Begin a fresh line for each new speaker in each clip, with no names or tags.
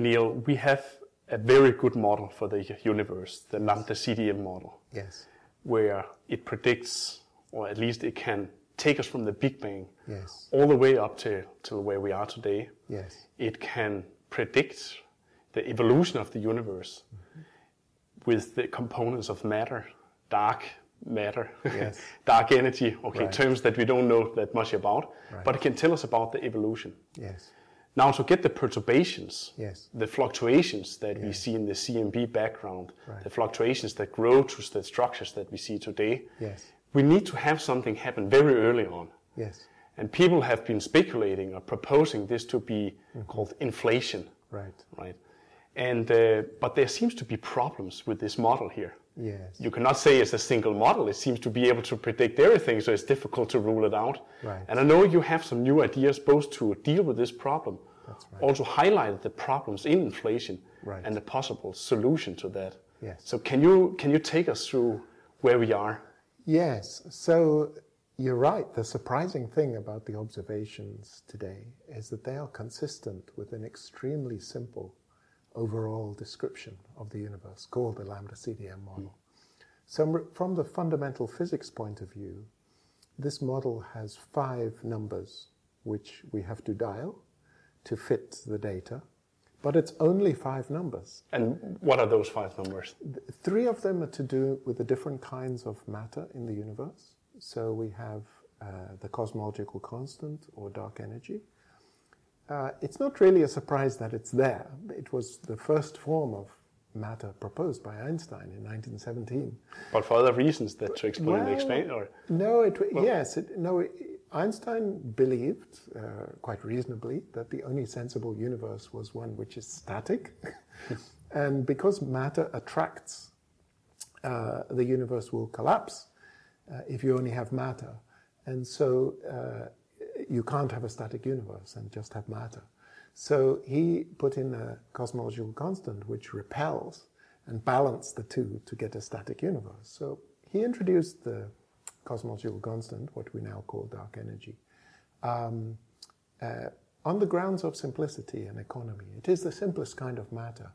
Neil, we have a very good model for the universe, the Lambda CDM model.
Yes.
Where it predicts, or at least it can take us from the Big Bang
yes.
all the way up to, to where we are today.
Yes.
It can predict the evolution of the universe mm-hmm. with the components of matter, dark matter,
yes.
dark energy, okay,
right.
terms that we don't know that much about,
right.
but it can tell us about the evolution.
Yes.
Now, to get the perturbations,
yes.
the fluctuations that
yes.
we see in the CMB background,
right.
the fluctuations that grow to the structures that we see today,
yes.
we need to have something happen very early on.
Yes.
And people have been speculating or proposing this to be
mm-hmm.
called inflation.
Right.
Right. And uh, but there seems to be problems with this model here.
Yes.
You cannot say it's a single model. It seems to be able to predict everything, so it's difficult to rule it out.
Right.
And I know you have some new ideas both to deal with this problem,
right.
also highlighted the problems in inflation
right.
and the possible solution to that.
Yes.
So can you can you take us through where we are?
Yes. So you're right. The surprising thing about the observations today is that they are consistent with an extremely simple overall description of the universe called the lambda CDM model. Mm. So, from the fundamental physics point of view, this model has five numbers which we have to dial to fit the data, but it's only five numbers.
And what are those five numbers?
Three of them are to do with the different kinds of matter in the universe. So, we have uh, the cosmological constant or dark energy. Uh, it's not really a surprise that it's there. It was the first form of matter proposed by Einstein in 1917.
But for other reasons that to explain
well,
explain or
no, it, well, yes, it, no. Einstein believed uh, quite reasonably that the only sensible universe was one which is static, and because matter attracts, uh, the universe will collapse uh, if you only have matter, and so uh, you can't have a static universe and just have matter. So he put in a cosmological constant which repels and balanced the two to get a static universe. So he introduced the cosmological constant, what we now call dark energy, um, uh, on the grounds of simplicity and economy. It is the simplest kind of matter.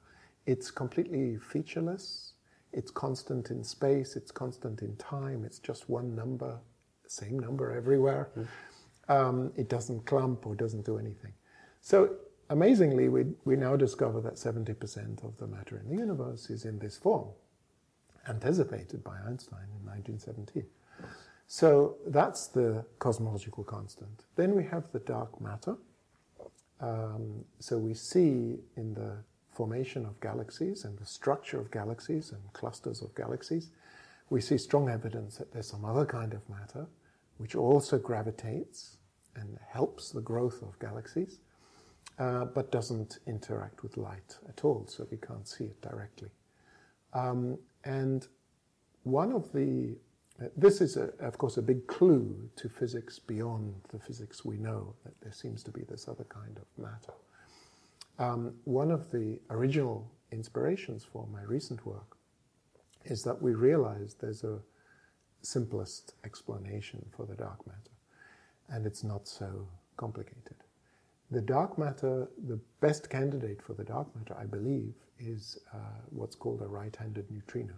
It's completely featureless. It's constant in space. It's constant in time. It's just one number, same number everywhere. Mm um, it doesn't clump or doesn't do anything. So amazingly, we, we now discover that 70% of the matter in the universe is in this form, anticipated by Einstein in 1917. So that's the cosmological constant. Then we have the dark matter. Um, so we see in the formation of galaxies and the structure of galaxies and clusters of galaxies, we see strong evidence that there's some other kind of matter which also gravitates and helps the growth of galaxies, uh, but doesn't interact with light at all, so we can't see it directly. Um, and one of the this is, a, of course, a big clue to physics beyond the physics we know, that there seems to be this other kind of matter. Um, one of the original inspirations for my recent work is that we realized there's a simplest explanation for the dark matter, and it's not so complicated. The dark matter, the best candidate for the dark matter, I believe, is uh, what's called a right handed neutrino.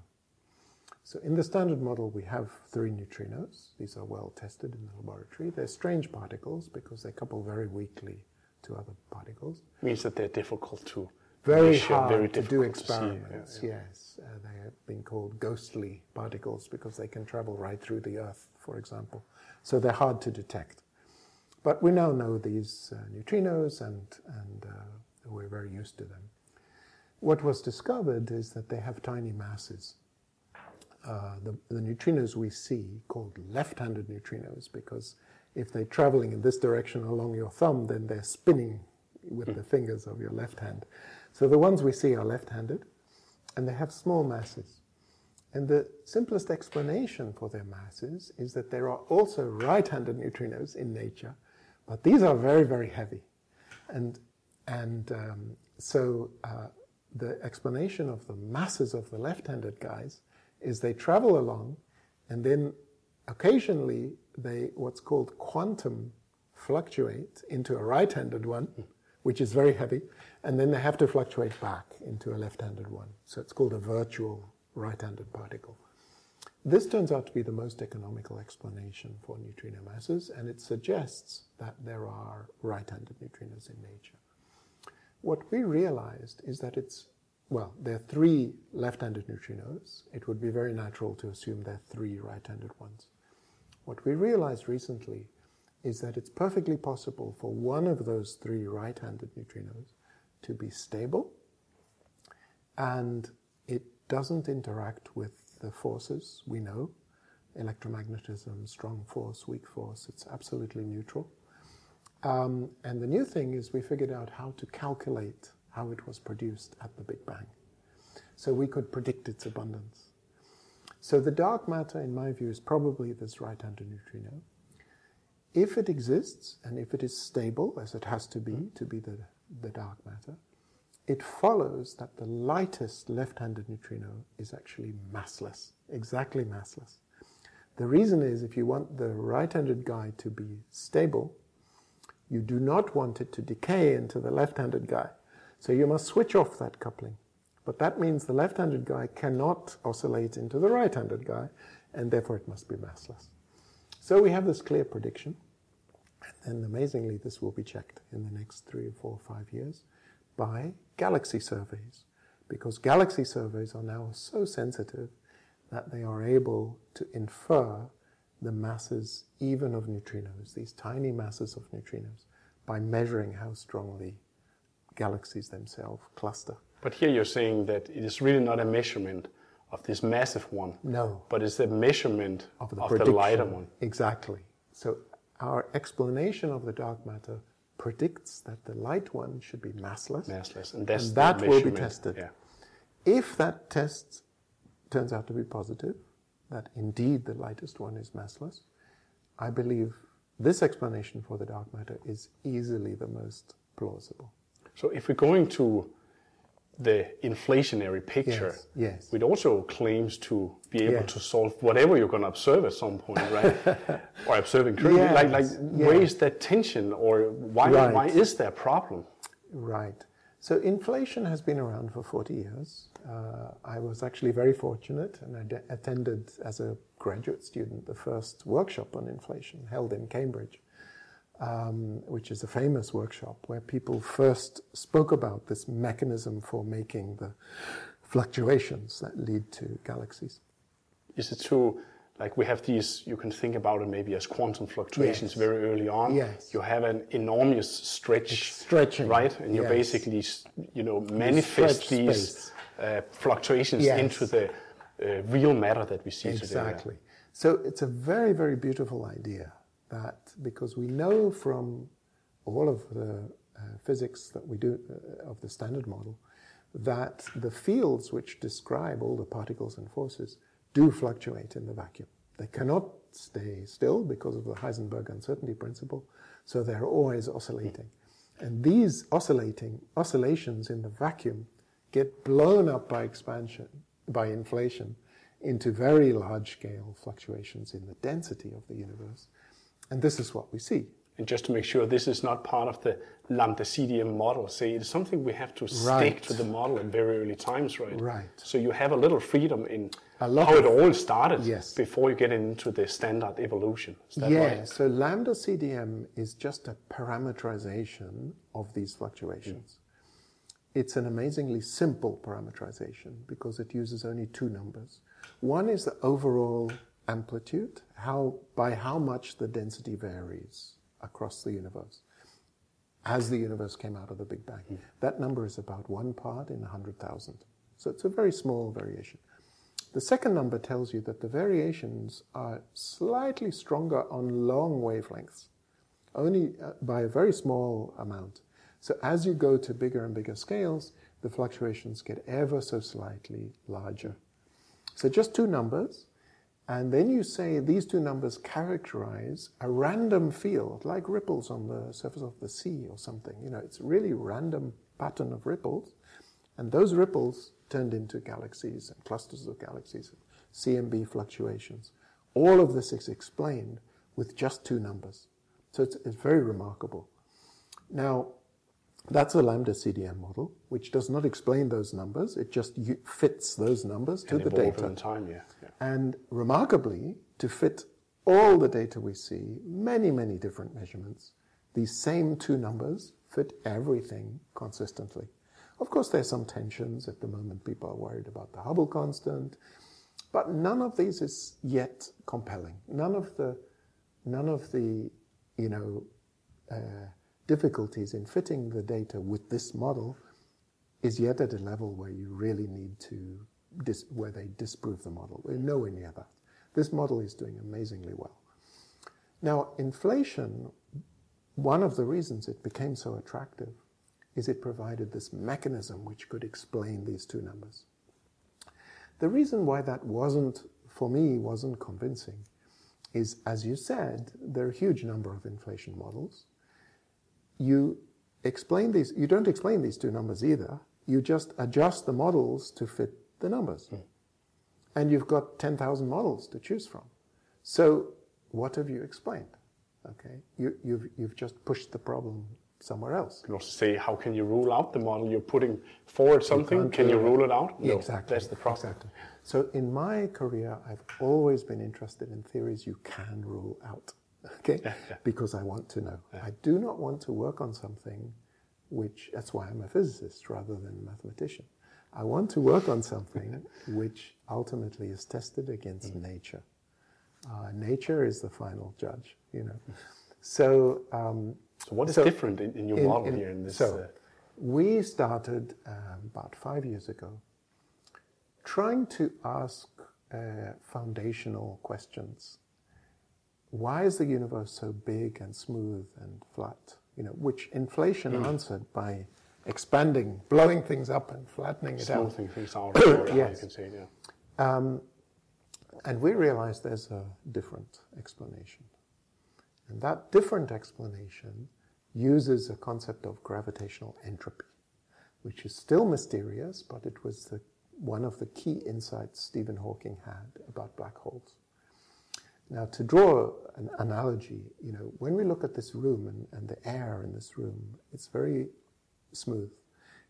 So, in the standard model, we have three neutrinos. These are well tested in the laboratory. They're strange particles because they couple very weakly to other particles.
Means that they're difficult to
very
measure,
hard
very
to do experiments.
to. Yeah, yeah.
Yes, uh, they have been called ghostly particles because they can travel right through the Earth, for example. So they're hard to detect. But we now know these uh, neutrinos, and and uh, we're very used to them. What was discovered is that they have tiny masses. Uh, the, the neutrinos we see, called left-handed neutrinos, because if they're traveling in this direction along your thumb, then they're spinning with the fingers of your left hand. So the ones we see are left-handed, and they have small masses. And the simplest explanation for their masses is that there are also right-handed neutrinos in nature, but these are very, very heavy. And, and um, so uh, the explanation of the masses of the left-handed guys is they travel along, and then occasionally they what's called quantum fluctuate into a right-handed one which is very heavy, and then they have to fluctuate back into a left-handed one. So it's called a virtual right-handed particle. This turns out to be the most economical explanation for neutrino masses, and it suggests that there are right-handed neutrinos in nature. What we realized is that it's, well, there are three left-handed neutrinos. It would be very natural to assume there are three right-handed ones. What we realized recently is that it's perfectly possible for one of those three right-handed neutrinos to be stable and it doesn't interact with the forces we know electromagnetism, strong force, weak force. It's absolutely neutral. Um, and the new thing is we figured out how to calculate how it was produced at the Big Bang. So we could predict its abundance. So the dark matter, in my view, is probably this right-handed neutrino. If it exists and if it is stable, as it has to be mm-hmm. to be the, the dark matter, it follows that the lightest left-handed neutrino is actually massless, exactly massless. The reason is if you want the right-handed guy to be stable, you do not want it to decay into the left-handed guy. So you must switch off that coupling. But that means the left-handed guy cannot oscillate into the right-handed guy, and therefore it must be massless. So we have this clear prediction, and then amazingly this will be checked in the next three or four or five years by galaxy surveys, because galaxy surveys are now so sensitive that they are able to infer the masses even of neutrinos, these tiny masses of neutrinos, by measuring how strongly galaxies themselves cluster.
But here you're saying that it is really not a measurement of this massive one.
No.
But it's a measurement of the, of the lighter one.
Exactly. So our explanation of the dark matter predicts that the light one should be massless.
Massless,
and, and that will be tested. Yeah. If that test turns out to be positive, that indeed the lightest one is massless, I believe this explanation for the dark matter is easily the most plausible.
So if we're going to the inflationary picture,
yes, yes.
which also claims to be able yes. to solve whatever you're going to observe at some point, right? or observing currently. Yes, like, like yes. where is that tension, or why right. why is there a problem?
Right. So inflation has been around for 40 years. Uh, I was actually very fortunate, and I de- attended as a graduate student the first workshop on inflation held in Cambridge um, which is a famous workshop where people first spoke about this mechanism for making the fluctuations that lead to galaxies.
Is it true? Like we have these, you can think about it maybe as quantum fluctuations yes. very early on.
Yes.
You have an enormous stretch,
it's stretching,
right? And you yes. basically, you know, manifest these uh, fluctuations yes. into the uh, real matter that we see
exactly.
today.
Exactly. So it's a very, very beautiful idea that because we know from all of the uh, physics that we do uh, of the standard model that the fields which describe all the particles and forces do fluctuate in the vacuum. They cannot stay still because of the Heisenberg uncertainty principle, so they're always oscillating. And these oscillating oscillations in the vacuum get blown up by expansion, by inflation, into very large scale fluctuations in the density of the universe. And this is what we see.
And just to make sure this is not part of the lambda CDM model, say it's something we have to right. stick to the model at very early times, right?
Right.
So you have a little freedom in how it all started yes. before you get into the standard evolution.
yeah,
right?
so lambda CDM is just a parameterization of these fluctuations. Mm. It's an amazingly simple parameterization because it uses only two numbers. One is the overall amplitude, how, by how much the density varies across the universe as the universe came out of the Big Bang. Mm. That number is about one part in 100,000. So it's a very small variation. The second number tells you that the variations are slightly stronger on long wavelengths, only uh, by a very small amount. So as you go to bigger and bigger scales, the fluctuations get ever so slightly larger. So just two numbers, and then you say these two numbers characterize a random field, like ripples on the surface of the sea or something. You know, it's a really random pattern of ripples. And those ripples turned into galaxies and clusters of galaxies, and CMB fluctuations. All of this is explained with just two numbers. So it's, it's very remarkable. Now, That's a lambda CDM model, which does not explain those numbers. It just fits those numbers to
and
the data.
In time, yeah.
And remarkably, to fit all the data we see, many, many different measurements, these same two numbers fit everything consistently. Of course, there's some tensions. At the moment, people are worried about the Hubble constant. But none of these is yet compelling. None of the, none of the, you know, uh, difficulties in fitting the data with this model is yet at a level where you really need to, dis- where they disprove the model. We're nowhere near that. This model is doing amazingly well. Now, inflation, one of the reasons it became so attractive is it provided this mechanism which could explain these two numbers. The reason why that wasn't, for me, wasn't convincing is, as you said, there are a huge number of inflation models you explain these, you don't explain these two numbers either. You just adjust the models to fit the numbers. Mm. And you've got 10,000 models to choose from. So what have you explained? Okay, you, have you've, you've just pushed the problem somewhere else.
You can also say, how can you rule out the model? You're putting forward something. You can you rule it out?
No, exactly.
That's the problem.
Exactly. So in my career, I've always been interested in theories you can rule out. okay? Yeah, yeah. Because I want to know. Yeah. I do not want to work on something which, that's why I'm a physicist rather than a mathematician. I want to work on something which ultimately is tested against mm. nature. Uh, nature is the final judge, you know. So, um,
so what is so different in, in your in, model in, here in this?
So, uh, we started um, about five years ago trying to ask uh, foundational questions why is the universe so big and smooth and flat? You know, which inflation mm. answered by expanding, blowing things up and flattening it
out. Smoothing things out. yes. You can say, yeah.
Um, and we realize there's a different explanation. And that different explanation uses a concept of gravitational entropy, which is still mysterious, but it was the, one of the key insights Stephen Hawking had about black holes. Now, to draw an analogy, you know, when we look at this room and, and the air in this room, it's very smooth.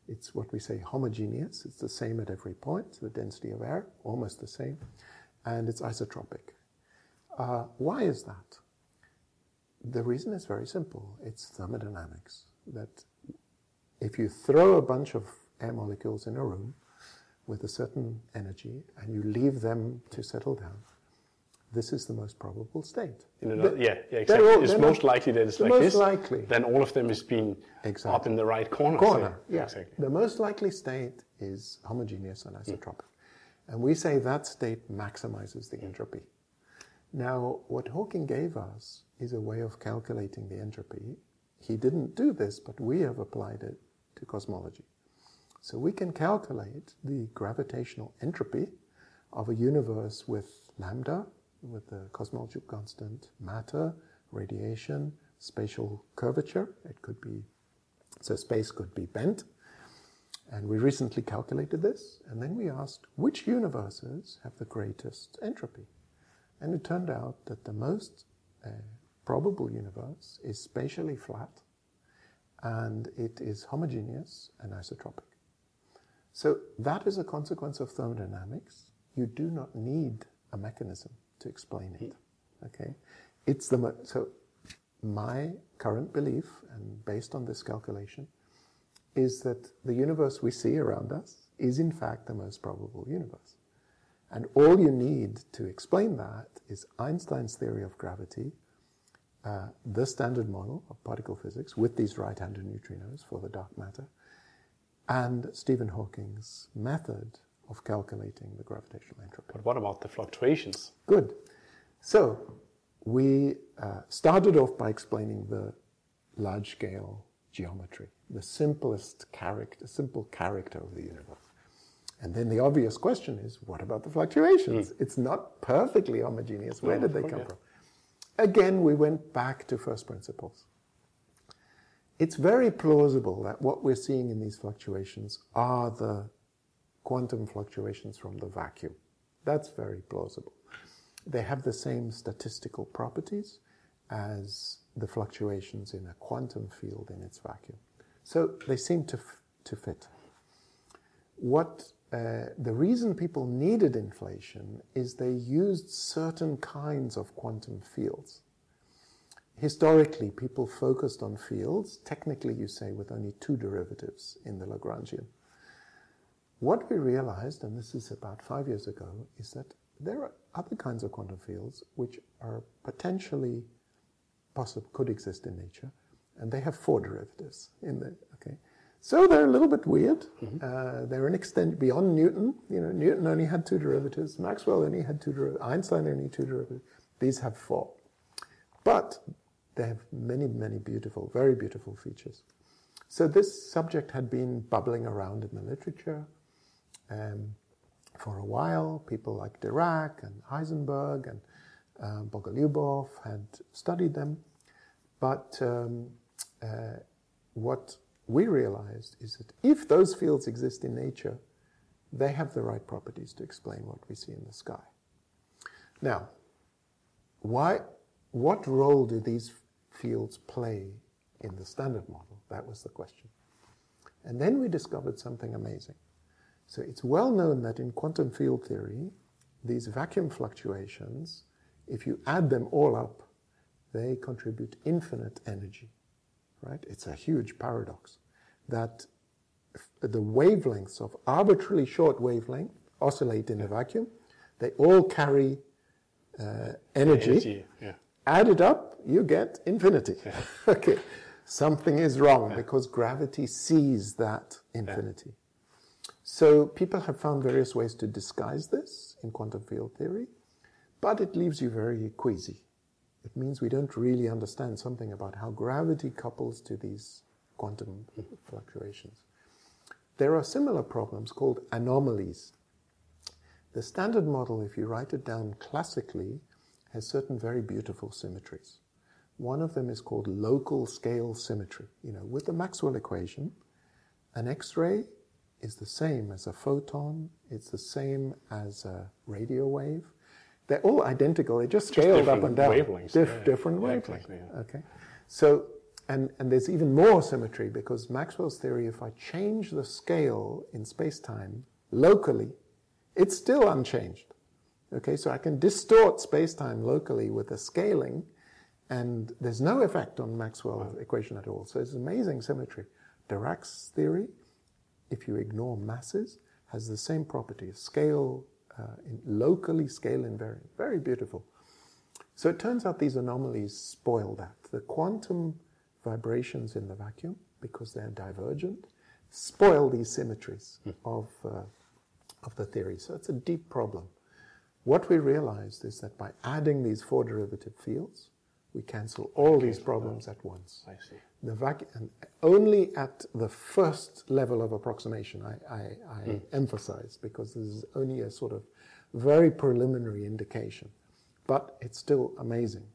It's what we say homogeneous. It's the same at every point, the density of air, almost the same, and it's isotropic. Uh, why is that? The reason is very simple. It's thermodynamics. That if you throw a bunch of air molecules in a room with a certain energy and you leave them to settle down, this is the most probable state.
Another, the, yeah, yeah, exactly. All, it's most not, likely that it's like
most
this.
likely.
Then all of them is being exactly. up in the right corner.
Corner, yeah. Exactly. The most likely state is homogeneous and isotropic. Mm. And we say that state maximizes the entropy. Now, what Hawking gave us is a way of calculating the entropy. He didn't do this, but we have applied it to cosmology. So we can calculate the gravitational entropy of a universe with lambda, with the cosmological constant matter, radiation, spatial curvature. It could be, so space could be bent. And we recently calculated this, and then we asked which universes have the greatest entropy. And it turned out that the most uh, probable universe is spatially flat, and it is homogeneous and isotropic. So that is a consequence of thermodynamics. You do not need a mechanism explain it. Okay, it's the mo- so my current belief, and based on this calculation, is that the universe we see around us is in fact the most probable universe. And all you need to explain that is Einstein's theory of gravity, uh, the standard model of particle physics with these right-handed neutrinos for the dark matter, and Stephen Hawking's method of calculating the gravitational entropy.
But what about the fluctuations?
Good. So we uh, started off by explaining the large scale geometry, the simplest character, simple character of the universe. And then the obvious question is, what about the fluctuations? Mm. It's not perfectly homogeneous. Where no, did they come from? Again, we went back to first principles. It's very plausible that what we're seeing in these fluctuations are the quantum fluctuations from the vacuum. That's very plausible. They have the same statistical properties as the fluctuations in a quantum field in its vacuum. So they seem to, to fit. What uh, the reason people needed inflation is they used certain kinds of quantum fields. Historically, people focused on fields, technically, you say, with only two derivatives in the Lagrangian. What we realized, and this is about five years ago, is that there are other kinds of quantum fields which are potentially possible, could exist in nature, and they have four derivatives in the, okay? So they're a little bit weird. Mm-hmm. Uh, they're an extent beyond Newton. You know, Newton only had two derivatives. Maxwell only had two derivatives. Einstein only two derivatives. These have four. But they have many, many beautiful, very beautiful features. So this subject had been bubbling around in the literature. Um, for a while, people like Dirac and Heisenberg and uh, Bogolyubov had studied them. But um, uh, what we realized is that if those fields exist in nature, they have the right properties to explain what we see in the sky. Now, why, what role do these fields play in the standard model? That was the question. And then we discovered something amazing. So it's well known that in quantum field theory, these vacuum fluctuations, if you add them all up, they contribute infinite energy, right? It's a huge paradox that the wavelengths of arbitrarily short wavelength oscillate in a vacuum. They all carry uh, energy. energy yeah. Add it up, you get infinity. Yeah. okay. Something is wrong yeah. because gravity sees that infinity. So people have found various ways to disguise this in quantum field theory, but it leaves you very queasy. It means we don't really understand something about how gravity couples to these quantum fluctuations. There are similar problems called anomalies. The standard model, if you write it down classically, has certain very beautiful symmetries. One of them is called local scale symmetry. You know, with the Maxwell equation, an X-ray is the same as a photon, it's the same as a radio wave. They're all identical, they're just scaled just up and down.
Wavelengths.
Dif- yeah, different yeah, wavelengths. Exactly, yeah. Okay. So, and, and there's even more symmetry because Maxwell's theory, if I change the scale in space time locally, it's still unchanged. Okay, so I can distort space time locally with a scaling, and there's no effect on Maxwell's wow. equation at all. So it's amazing symmetry. Dirac's theory if you ignore masses, has the same property, scale, uh, in locally scale invariant. Very beautiful. So it turns out these anomalies spoil that. The quantum vibrations in the vacuum, because they're divergent, spoil these symmetries mm. of, uh, of the theory. So it's a deep problem. What we realized is that by adding these four derivative fields, we cancel all these problems at once.
I see
the vacuum, and only at the first level of approximation, I, I, I mm. emphasize, because this is only a sort of very preliminary indication. But it's still amazing.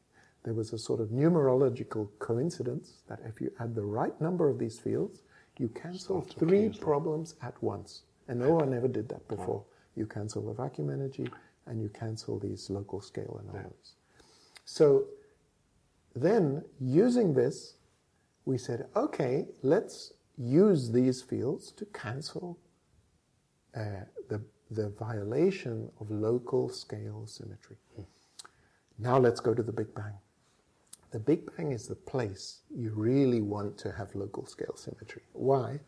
There was a sort of numerological coincidence that if you add the right number of these fields, you cancel three problems at once. And no one ever did that before. You cancel the vacuum energy and you cancel these local scale anomalies. So then, using this, we said, okay, let's use these fields to cancel uh, the, the violation of local scale symmetry. Now let's go to the Big Bang. The Big Bang is the place you really want to have local scale symmetry. Why?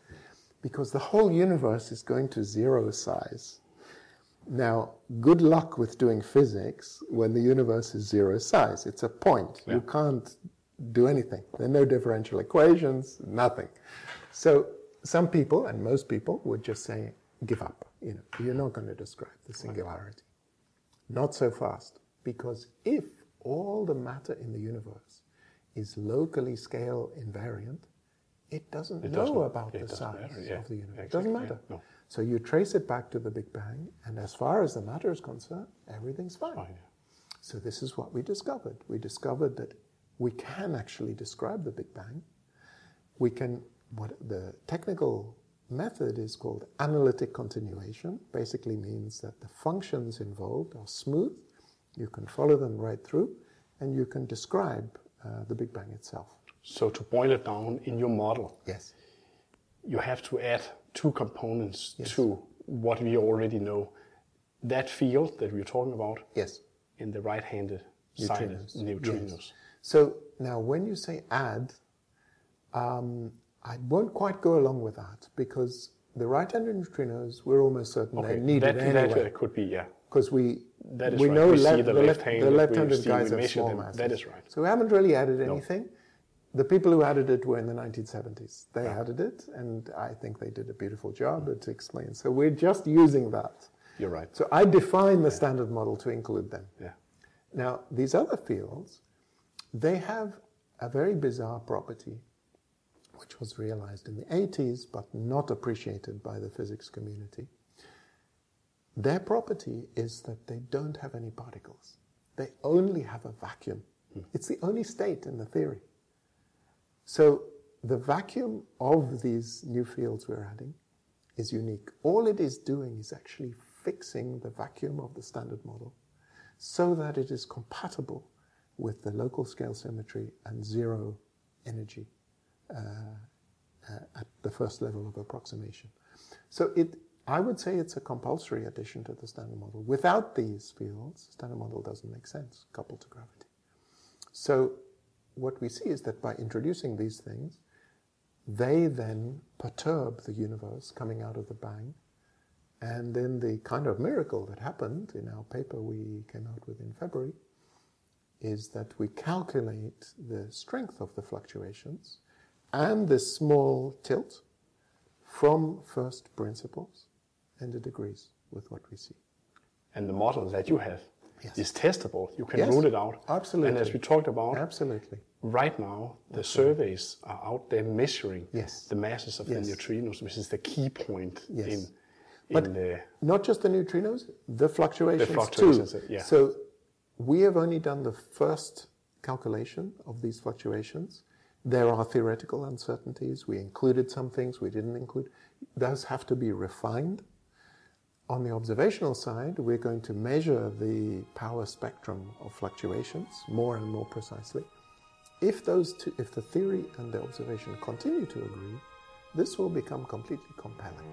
Because the whole universe is going to zero size. Now, good luck with doing physics when the universe is zero size. It's a point. Yeah. You can't do anything. There are no differential equations, nothing. So some people, and most people, would just say, give up. You know, you're not going to describe the singularity. Not so fast. Because if all the matter in the universe is locally scale invariant, it doesn't it know doesn't, about the size matter, yeah. of the universe. Exactly, it doesn't matter. Yeah, no. So you trace it back to the Big Bang, and as far as the matter is concerned, everything's fine. fine. So this is what we discovered. We discovered that we can actually describe the Big Bang. We can, what the technical method is called analytic continuation, basically means that the functions involved are smooth, you can follow them right through, and you can describe uh, the Big Bang itself.
So to boil it down in your model,
yes,
you have to add two components yes. to what we already know. That field that we're talking about
yes.
in the right-handed neutrinos. side neutrinos. Yes.
So now when you say add, um, I won't quite go along with that because the right-handed neutrinos, we're almost certain okay. they needed
that,
anyway.
That could be, yeah.
Because we
that is
we
right.
know
we
le-
the, the left-handed,
left-handed guys have small
them.
masses.
That is right.
So we haven't really added anything. No. The people who added it were in the 1970s. They yeah. added it, and I think they did a beautiful job to explain. So we're just using that.
You're right.
So I define the yeah. standard model to include them.
Yeah.
Now, these other fields, they have a very bizarre property, which was realized in the 80s but not appreciated by the physics community. Their property is that they don't have any particles. They only have a vacuum. Mm. It's the only state in the theory. So the vacuum of these new fields we're adding is unique. All it is doing is actually fixing the vacuum of the standard model so that it is compatible with the local scale symmetry and zero energy uh, uh, at the first level of approximation. So it, I would say it's a compulsory addition to the standard model. Without these fields, standard model doesn't make sense coupled to gravity. So what we see is that by introducing these things, they then perturb the universe coming out of the bang. And then the kind of miracle that happened in our paper we came out with in February is that we calculate the strength of the fluctuations and the small tilt from first principles and the degrees with what we see.
And the model that you have
yes.
is testable. You can
yes,
rule it out.
Absolutely.
And as we talked about,
absolutely.
Right now, the absolutely. surveys are out there measuring
yes.
the masses of the neutrinos, which is the key point in,
but
in the
not just the neutrinos, the fluctuations,
the fluctuations
too.
Yeah.
So we have only done the first calculation of these fluctuations. There are theoretical uncertainties. We included some things we didn't include. Those have to be refined on the observational side, we're going to measure the power spectrum of fluctuations more and more precisely. If those two, if the theory and the observation continue to agree, this will become completely compelling.